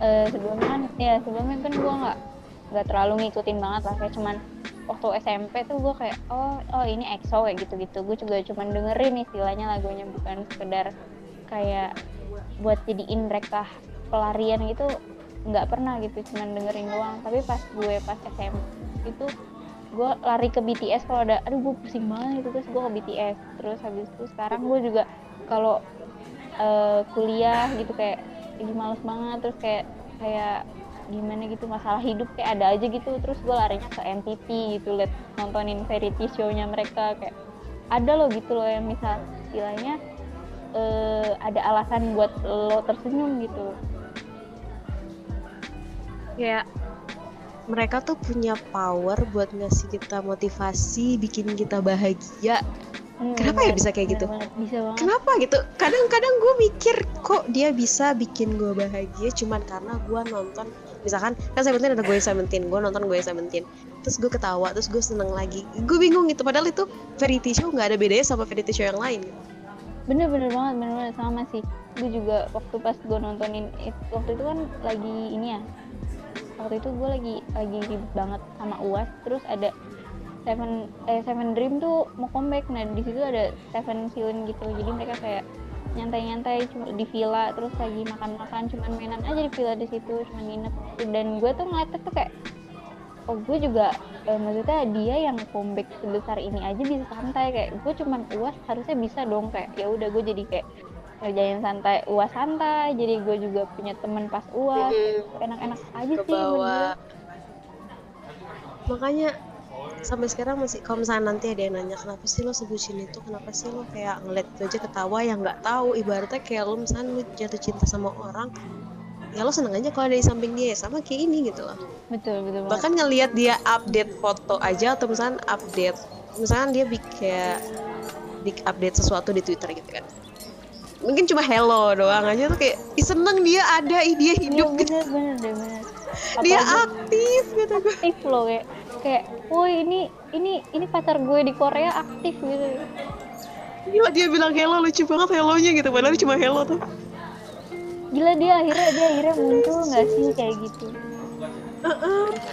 eh, sebelumnya kan ya sebelumnya kan gue nggak nggak terlalu ngikutin banget lah. Kayak cuman waktu SMP tuh gue kayak oh oh ini EXO kayak gitu gitu gue juga cuman dengerin istilahnya lagunya bukan sekedar kayak buat jadiin mereka pelarian gitu. Nggak pernah gitu cuman dengerin doang. Tapi pas gue pas SMP itu gue lari ke BTS kalau ada aduh gue pusing banget itu terus gue ke BTS terus habis itu sekarang gue juga kalau uh, kuliah gitu kayak lagi males banget. Terus kayak kayak gimana gitu masalah hidup kayak ada aja gitu. Terus gue larinya ke NTT gitu liat nontonin variety show-nya mereka. Kayak ada loh gitu loh yang misal istilahnya uh, ada alasan buat lo tersenyum gitu. Kayak mereka tuh punya power buat ngasih kita motivasi bikin kita bahagia Hmm, Kenapa ya bisa kayak gitu? Bisa banget. Kenapa gitu? Kadang-kadang gue mikir kok dia bisa bikin gue bahagia cuman karena gue nonton misalkan kan Seventeen ada gue Seventeen gue nonton gue Seventeen terus gue ketawa terus gue seneng lagi gue bingung gitu padahal itu variety show nggak ada bedanya sama variety show yang lain bener-bener banget bener-bener sama sih gue juga waktu pas gue nontonin waktu itu kan lagi ini ya waktu itu gue lagi lagi ribet banget sama uas terus ada Seven eh Seven Dream tuh mau comeback. Nah di situ ada Seven Villain gitu. Jadi mereka kayak nyantai-nyantai cuma di villa terus lagi makan-makan cuman mainan aja di villa di situ cuman nginep. Dan gue tuh ngeliat tuh kayak oh gue juga eh, maksudnya dia yang comeback sebesar ini aja bisa santai. Kayak gue cuman uas harusnya bisa dong. Kayak ya udah gue jadi kayak ngerjain santai uas santai. Jadi gue juga punya temen pas uas. Enak-enak aja sih makanya sampai sekarang masih kalau misalnya nanti ada yang nanya kenapa sih lo sebutin itu? Kenapa sih lo kayak ngeliat itu aja ketawa yang nggak tahu? Ibaratnya kayak lo misalnya lo jatuh cinta sama orang ya lo seneng aja kalau ada di samping dia sama kayak ini gitu loh. Betul betul bahkan ngelihat dia update foto aja atau misalnya update misalnya dia bikin big update sesuatu di twitter gitu kan. Mungkin cuma hello doang aja tuh kayak seneng dia ada dia hidup ya, bener, gitu. bener, bener, bener. dia aktif gitu. aktif loh kayak kayak woi ini ini ini pacar gue di Korea aktif gitu. Gila dia bilang hello lucu banget hellonya gitu. Padahal cuma hello tuh. Gila dia akhirnya dia akhirnya muncul nggak sih kayak gitu?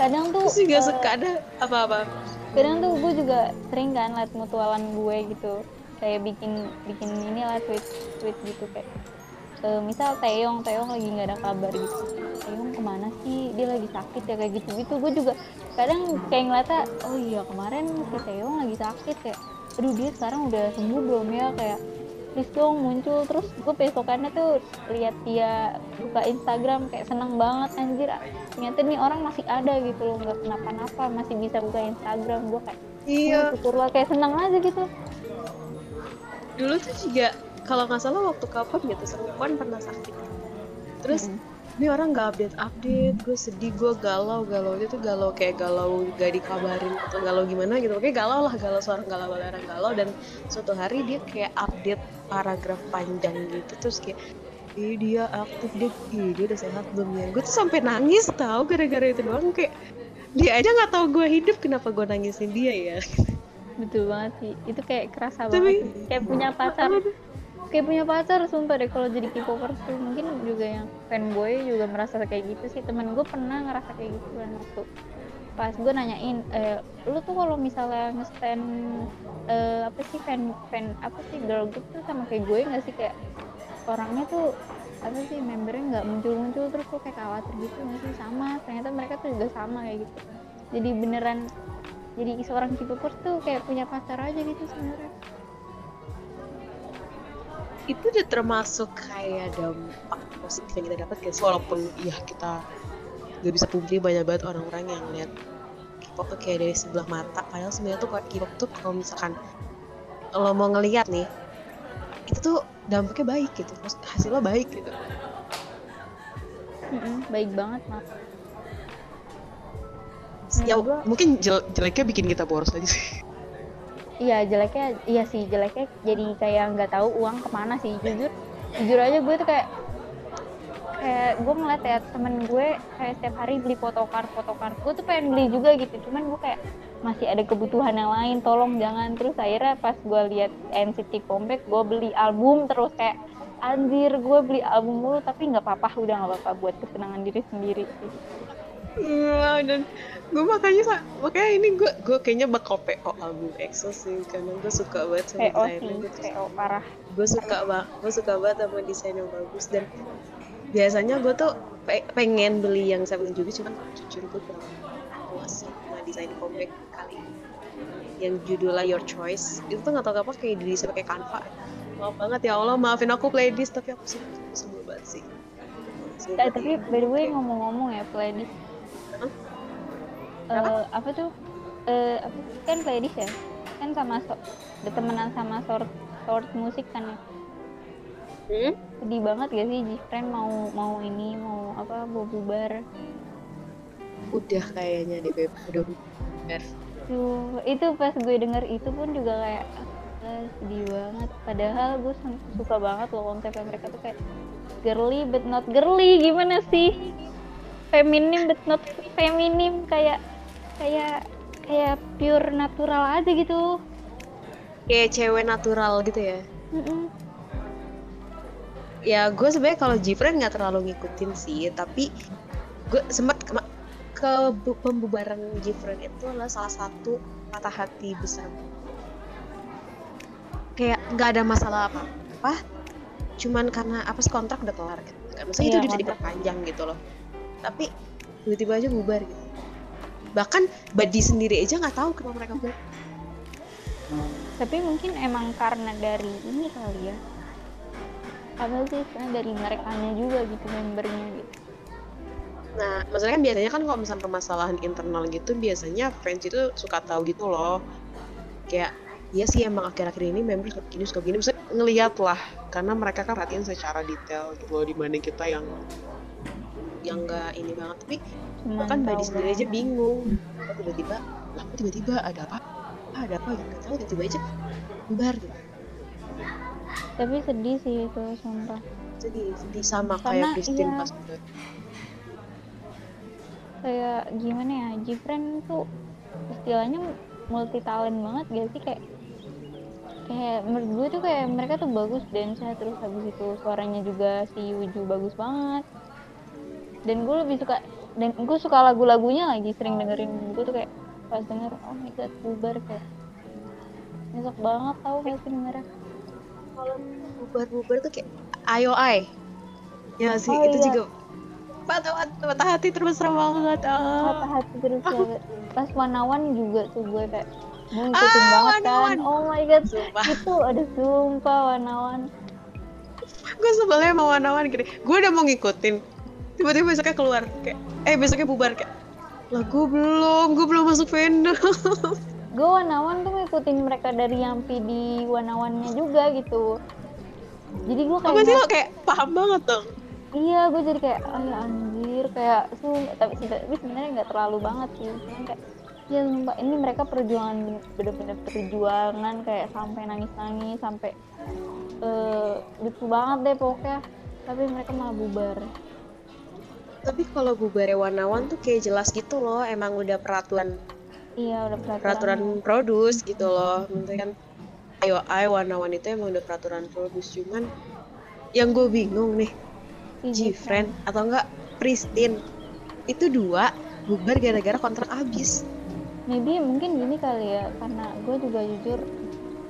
Kadang tuh sih gak uh, suka ada apa-apa. kadang tuh gue juga sering kan liat mutualan gue gitu. Kayak bikin bikin ini lah tweet tweet gitu kayak uh, misal Teong Teong lagi nggak ada kabar gitu. Teong ke mana sih? Dia lagi sakit ya kayak gitu gitu gue juga kadang kayak ngeliatnya oh iya kemarin si Teong lagi sakit kayak aduh dia sekarang udah sembuh belum ya? Kayak please dong muncul. Terus gue besokannya tuh lihat dia buka Instagram kayak seneng banget anjir ternyata nih orang masih ada gitu loh nggak kenapa-napa masih bisa buka Instagram. Gue kayak iya. Oh, syukurlah kayak seneng aja gitu. Dulu tuh juga kalau nggak salah waktu kapan gitu Serupon pernah sakit. Terus hmm. ini orang nggak update update gue sedih gue galau galau. Itu galau kayak galau gak dikabarin atau galau gimana gitu. Kayak galau lah galau seorang galau galau galau. Dan suatu hari dia kayak update paragraf panjang gitu. Terus kayak Ih, dia aktif dia, ih, dia udah sehat belum ya? Gue tuh sampai nangis tau gara-gara itu doang. Kayak dia aja nggak tahu gue hidup kenapa gue nangisin dia ya? Betul banget sih. Itu kayak kerasa Tapi, banget kayak punya pacar kayak punya pacar sumpah deh kalau jadi K-popers tuh mungkin juga yang fanboy juga merasa kayak gitu sih. Temen gue pernah ngerasa kayak gitu kan waktu pas gue nanyain eh, lu tuh kalau misalnya ngestand eh, apa sih fan fan apa sih girl group tuh sama kayak gue nggak sih? Kayak orangnya tuh apa sih membernya nggak muncul-muncul terus kok kayak khawatir gitu nggak sih? Sama ternyata mereka tuh juga sama kayak gitu. Jadi beneran jadi seorang K-popers tuh kayak punya pacar aja gitu sebenarnya itu udah termasuk kayak dampak positif yang kita dapat guys walaupun ya kita gak bisa pungkiri banyak banget orang-orang yang lihat K-pop tuh kayak dari sebelah mata. Padahal sebenarnya tuh K-pop tuh kalau misalkan lo mau ngeliat nih itu tuh dampaknya baik gitu. Hasilnya baik gitu. Mm-hmm, baik banget mak ya, mungkin jeleknya bikin kita boros aja sih iya jeleknya iya sih jeleknya jadi kayak nggak tahu uang ke mana sih. Jujur jujur aja gue tuh kayak kayak gue ngeliat ya temen gue kayak setiap hari beli photocard photocard gue tuh pengen beli juga gitu cuman gue kayak masih ada kebutuhan yang lain tolong jangan. Terus akhirnya pas gue lihat NCT comeback gue beli album terus kayak anjir gue beli album mulu tapi nggak apa-apa udah nggak apa-apa buat kesenangan diri sendiri. sih Iya, dan gue makanya makanya ini gue gue kayaknya bakal PO album EXO sih karena gue suka banget sama PO desainnya sih gitu. PO parah gue suka banget gue suka banget sama desain yang bagus dan biasanya gue tuh pe- pengen beli yang Seven juga cuman jujur gue kurang puas sih sama desain comeback kali ini yang judulnya Your Choice itu tuh nggak tau apa kayak desain pakai Canva maaf banget ya Allah maafin aku playlist tapi aku aku sebel banget sih Eh, tapi by the way ngomong-ngomong ya playlist? Eh, apa tuh eh apa kan playlist ya? Kan sama so temenan sama sort sort musik kan ya? Hmm? sedih banget gak sih Jifren mau mau ini mau apa mau bubar? Udah kayaknya deh Beb. udah bener Duh, itu pas gue denger itu pun juga kayak ah, sedih banget. Padahal gue suka banget loh konsepnya mereka tuh kayak girly but not girly. Gimana sih? Feminim but not feminim kayak kayak kayak pure natural aja gitu. Kayak cewek natural gitu ya? Mm-mm. ya gue sebenarnya kalau Jifren nggak terlalu ngikutin sih tapi gue sempat ke, ke bu- pembubaran Jifren itu adalah salah satu patah hati besar. Kayak nggak ada masalah apa apa cuman karena apa sih kontrak udah kelar kan Kan. Maksudnya itu Iya, udah diperpanjang gitu loh. Tapi tiba-tiba aja bubar gitu bahkan Badi sendiri aja nggak tahu kenapa mereka bubar tapi mungkin emang karena dari ini kali ya apa sih karena dari merekanya juga gitu membernya gitu Nah, maksudnya kan biasanya kan kalau misalnya permasalahan internal gitu, biasanya fans itu suka tahu gitu loh. Kayak, iya sih emang akhir-akhir ini member suka begini, suka begini. Maksudnya ngeliat lah, karena mereka kan perhatiin secara detail gitu loh, dibanding kita yang yang nggak ini banget. Tapi bahkan Badi tahu sendiri aja bingung. Tiba-tiba, kok tiba-tiba ada apa? Ah, ada apa? Gitu. Nggak tahu, tiba-tiba aja bubar gitu. tapi sedih sih itu sumpah Jadi, sedih sama Karena, kayak Christine iya. pas udah. kayak gimana ya Jifren tuh istilahnya multi talent banget gak sih kayak kayak menurut gue tuh kayak mereka tuh bagus dance terus habis itu suaranya juga si Yuju bagus banget dan gue lebih suka dan gue suka lagu-lagunya lagi sering dengerin. Gue tuh kayak pas denger oh my god bubar kayak nyesek banget tau gak sih dengernya. Kalau bubar-bubar tuh kayak ayo ay ya sih? Oh, itu iya. juga patah hati patah hati terbesar banget. Patah ah. hati terus banget pas wanawan juga tuh gue kayak gue ngikutin Ah, banget Wanawan. kan oh my god sumpah. itu ada sumpah wanawan. Gue sebelnya mau wanawan gini. Gue udah mau ngikutin tiba-tiba besoknya keluar kayak eh besoknya bubar kayak lah gue belum gue belum masuk fandom. Gue wanawan tuh ngikutin mereka dari Yampi di wanawannya juga gitu. Jadi gue kayak sih lo kayak paham banget dong? Iya gue jadi kayak oh ya anjir kayak sumpah tapi, tapi sebenarnya nggak terlalu banget sih. Cuman kayak ya sumpah ini mereka perjuangan bener-bener perjuangan kayak sampai nangis-nangis sampai eh lucu banget deh pokoknya. Tapi mereka malah bubar tapi kalau bubarnya wanawan tuh kayak jelas gitu loh emang udah peraturan iya udah peraturan, peraturan produs gitu loh. Maksudnya kan ayo ay wanawan itu emang udah peraturan produs. Cuman yang gue bingung nih Si Gfriend atau enggak Pristine itu dua bubar gara-gara kontrak habis. Maybe mungkin gini kali ya karena gue juga jujur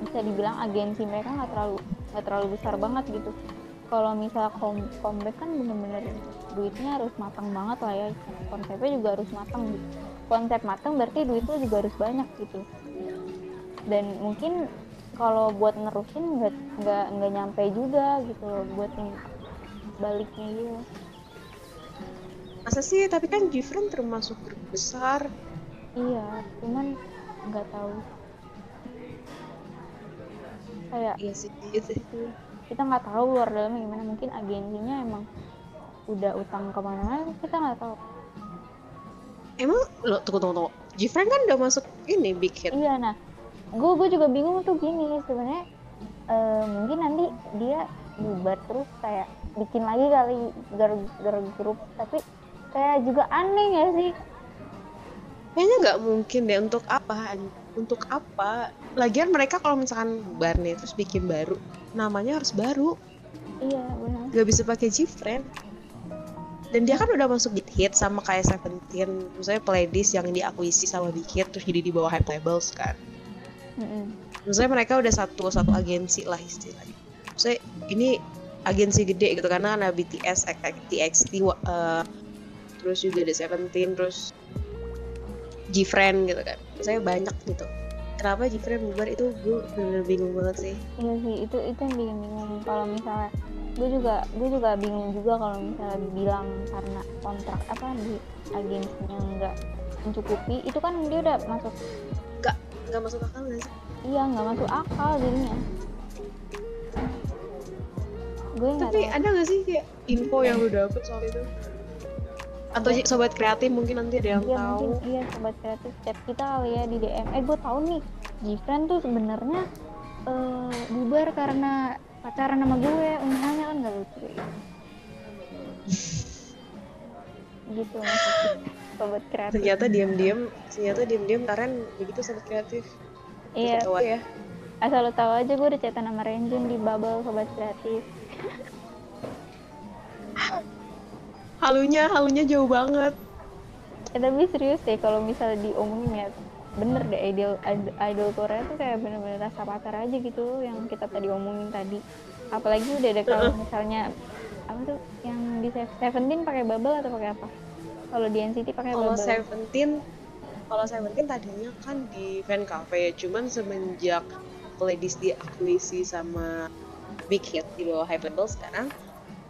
bisa dibilang agensi mereka nggak terlalu nggak terlalu besar banget gitu kalau misal kom comeback kan bener-bener duitnya harus matang banget lah ya. Konsepnya juga harus matang. Gitu konsep matang berarti duitnya juga harus banyak gitu. Dan mungkin kalau buat nerusin nggak nggak nggak nyampe juga gitu loh buat yang baliknya gitu. Masa sih? Tapi kan Gfriend termasuk grup besar. Iya cuman nggak tahu. Kayak iya sih iya sih. gitu. Kita nggak tahu luar dalamnya gimana. Mungkin agensinya emang udah utang ke mana-mana kita nggak tahu. Emang lo tunggu tunggu tunggu. Gfriend kan udah masuk ini big hit. Iya nah. Gue gue juga bingung tuh gini sebenarnya eh, mungkin nanti dia bubar terus kayak bikin lagi kali girl, girl group tapi kayak juga aneh ya sih? Kayaknya nggak mungkin deh untuk apa? Untuk apa? Lagian mereka kalau misalkan bubar nih terus bikin baru namanya harus baru iya benar nggak bisa pakai Gfriend dan dia kan udah masuk Big Hit sama kayak Seventeen misalnya playlist yang diakuisi sama Big Hit terus jadi di bawah Hype Labels kan Mm-mm. misalnya mereka udah satu satu agensi lah istilahnya misalnya ini agensi gede gitu karena ada BTS, TXT, eh, terus juga ada Seventeen, terus Gfriend gitu kan. Saya banyak gitu. Kenapa Gfriend bubar itu gue bener bingung banget sih. iya sih itu itu yang bikin bingung kalau misalnya gue juga gue juga bingung juga kalau misalnya bilang karena kontrak apa di agensinya nggak mencukupi itu kan dia udah masuk Nggak masuk akal gak sih? iya nggak masuk akal jadinya gue nggak Tapi tahu ada gak sih kayak info yang lu dapet soal itu? Atau sobat kreatif mungkin nanti ada yang Iya tahu. mungkin iya sobat kreatif chat kita kali ya di DM. Eh gue tahu nih, Gfriend tuh sebenarnya eh, bubar karena pacaran sama gue, undangannya kan gak lucu ya. gitu maksudnya sobat kreatif. Ternyata diam-diam, ternyata diam-diam karen begitu sobat kreatif. Iya, ya. asal lo tahu aja gue udah chatan sama Renjun di bubble sobat kreatif. Halunya, halunya jauh banget. Eh tapi serius deh kalau misalnya diomongin ya bener deh idol id- idol Korea tuh kayak bener-bener rasa pacar aja gitu yang kita tadi omongin tadi apalagi udah ada kalau misalnya apa tuh yang di Se- Seventeen pakai bubble atau pakai apa kalau di NCT pakai Kalau bubble Seventeen, kalau Seventeen tadinya kan di fan cafe, cuman semenjak playlist diakuisi sama Big Hit di bawah Hype Label sekarang,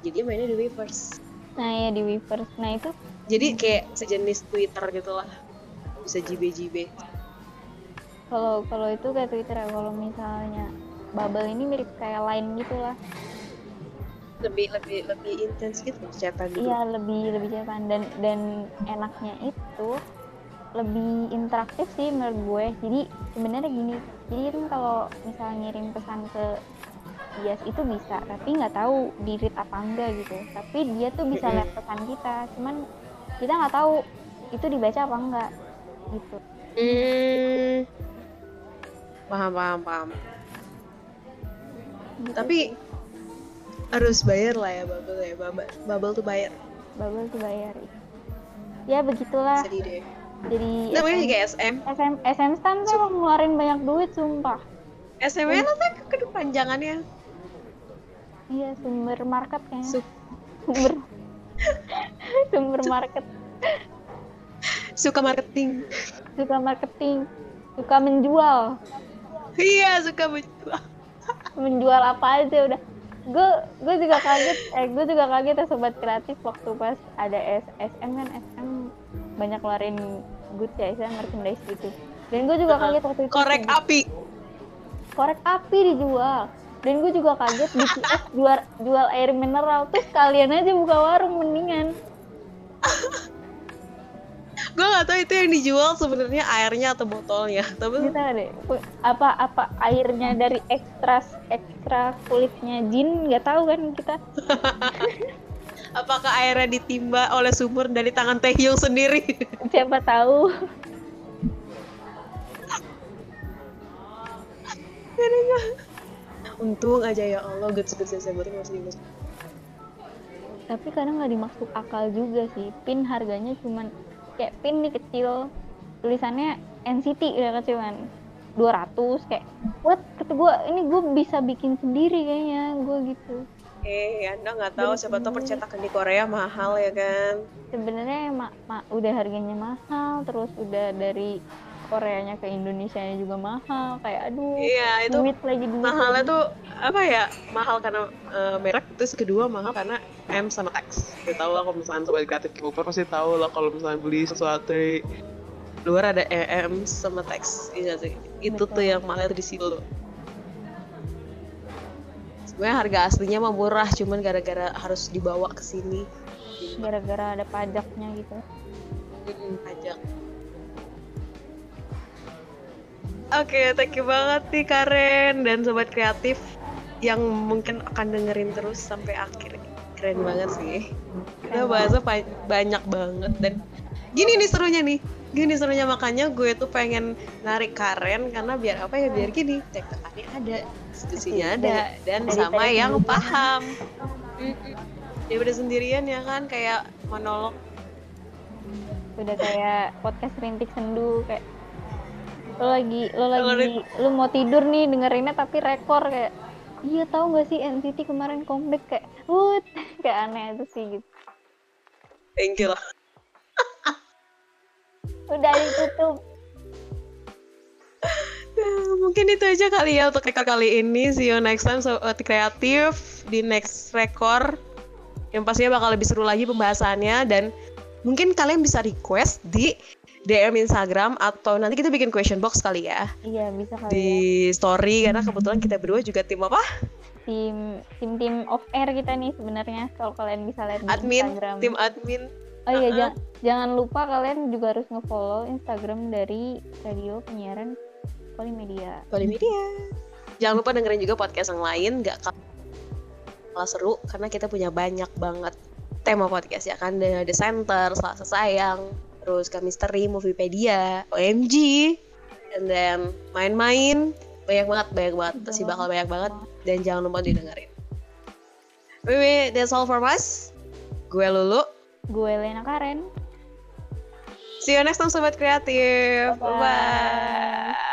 jadi mainnya di Weverse. Nah ya di Weverse nah itu Jadi kayak sejenis Twitter gitu lah, bisa jibe-jibe. kalau kalau itu kayak Twitter ya kalau misalnya bubble ini mirip kayak line gitu lah Lebih lebih lebih intens gitu chatan gitu. Iya lebih lebih cepat dan dan enaknya itu lebih interaktif sih menurut gue. Jadi sebenarnya gini, jadi kan kalau misalnya ngirim pesan ke Yes itu bisa, tapi nggak tahu di read apa enggak gitu. Tapi dia tuh bisa lihat pesan kita, cuman kita nggak tahu itu dibaca apa enggak gitu. Hmm. Paham paham paham. Gitu Tapi sih. harus bayar lah ya Bubble ya. Bubble, Bubble tuh bayar. Bubble tuh bayar. Ya begitulah. Sedih deh. Jadi Namanya SM, juga SM. SM, SM Stan tuh ngeluarin banyak duit sumpah. SM-nya nanti kedepanjangannya. Iya sumber market kayaknya. Su- sumber sumber market. Suka marketing. suka marketing. Suka menjual. Iya, suka menjual. menjual apa aja udah. Gue gue juga kaget. Eh gue juga kaget ya sobat kreatif waktu pas ada S, SM kan SM banyak keluarin goods ya SM merchandise gitu. Dan gue juga kaget waktu itu. Korek api. korek api dijual dan gue juga kaget BTS jual jual air mineral. Tuh kalian aja buka warung mendingan. Gue gak tahu itu yang dijual sebenarnya airnya atau botolnya. Tapi kita deh. Apa apa airnya dari ekstra ekstra kulitnya jin nggak tahu kan kita. Apakah airnya ditimba oleh sumur dari tangan Taehyung sendiri? siapa tahu Untung aja ya Allah, goods goods Desember itu masih dimasuk. tapi kadang nggak dimasuk akal juga sih pin harganya cuman kayak pin nih kecil tulisannya NCT udah kecil kan 200 kayak what kata gue ini gue bisa bikin sendiri kayaknya gue gitu Eh, Anda nggak tahu siapa tahu percetakan di Korea mahal ya kan? sebenarnya ma- ma- udah harganya mahal terus udah dari Koreanya ke Indonesia juga mahal kayak aduh Iya, itu duit lagi duit mahalnya lagi. tuh apa ya? Mahal karena eh, merek, terus kedua mahal karena M sama tax. Kita tahu lah kalau misalnya sobat kreatif K-popper pasti tahu lah kalau misalnya beli sesuatu di luar ada EM sama tax. Iya sih. Itu tuh Betul. yang mahal di situ. Sebenarnya harga aslinya mah murah, cuman gara-gara harus dibawa ke sini. gara-gara ada pajaknya gitu pajak. Oke, thank you banget nih Karen dan sobat kreatif yang mungkin akan dengerin terus sampai akhir. Keren banget sih. Kita pa- banyak banget dan gini nih serunya nih. gini serunya makanya gue tuh pengen narik Karen karena biar apa ya biar gini tektokannya ada diskusinya ada dan sama yang paham Mm-mm. daripada sendirian ya kan kayak monolog udah kayak podcast rintik sendu kayak lo lagi lo lagi lo mau tidur nih dengerinnya tapi rekor kayak iya tahu nggak sih NCT kemarin comeback kayak wut kayak aneh itu sih gitu. Thank you. Lah udah ditutup. Mungkin itu aja kali ya untuk record kali ini. See you next time sobat kreatif di next record yang pastinya bakal lebih seru lagi pembahasannya. Dan mungkin kalian bisa request di DM Instagram atau nanti kita bikin question box kali ya. Iya bisa kali di ya. story karena kebetulan kita berdua juga tim apa? Tim tim tim off air kita nih sebenarnya kalau kalian bisa lihat di admin Instagram. tim admin. Oh iya Uh-uh. jangan jangan lupa kalian juga harus ngefollow Instagram dari radio penyiaran Polimedia. Polimedia. Jangan lupa dengerin juga podcast yang lain nggak kalah seru karena kita punya banyak banget tema podcast ya kan? Ada The Center, Selasa Sayang, terus kami misteri, Moviepedia, OMG, and then main-main banyak banget, banyak banget, pasti bakal banyak banget dan jangan lupa didengerin. Anyway, that's all from us. Gue Lulu. gue Lena Karen See you next time Sobat Kreatif. Bye-bye. Bye-bye.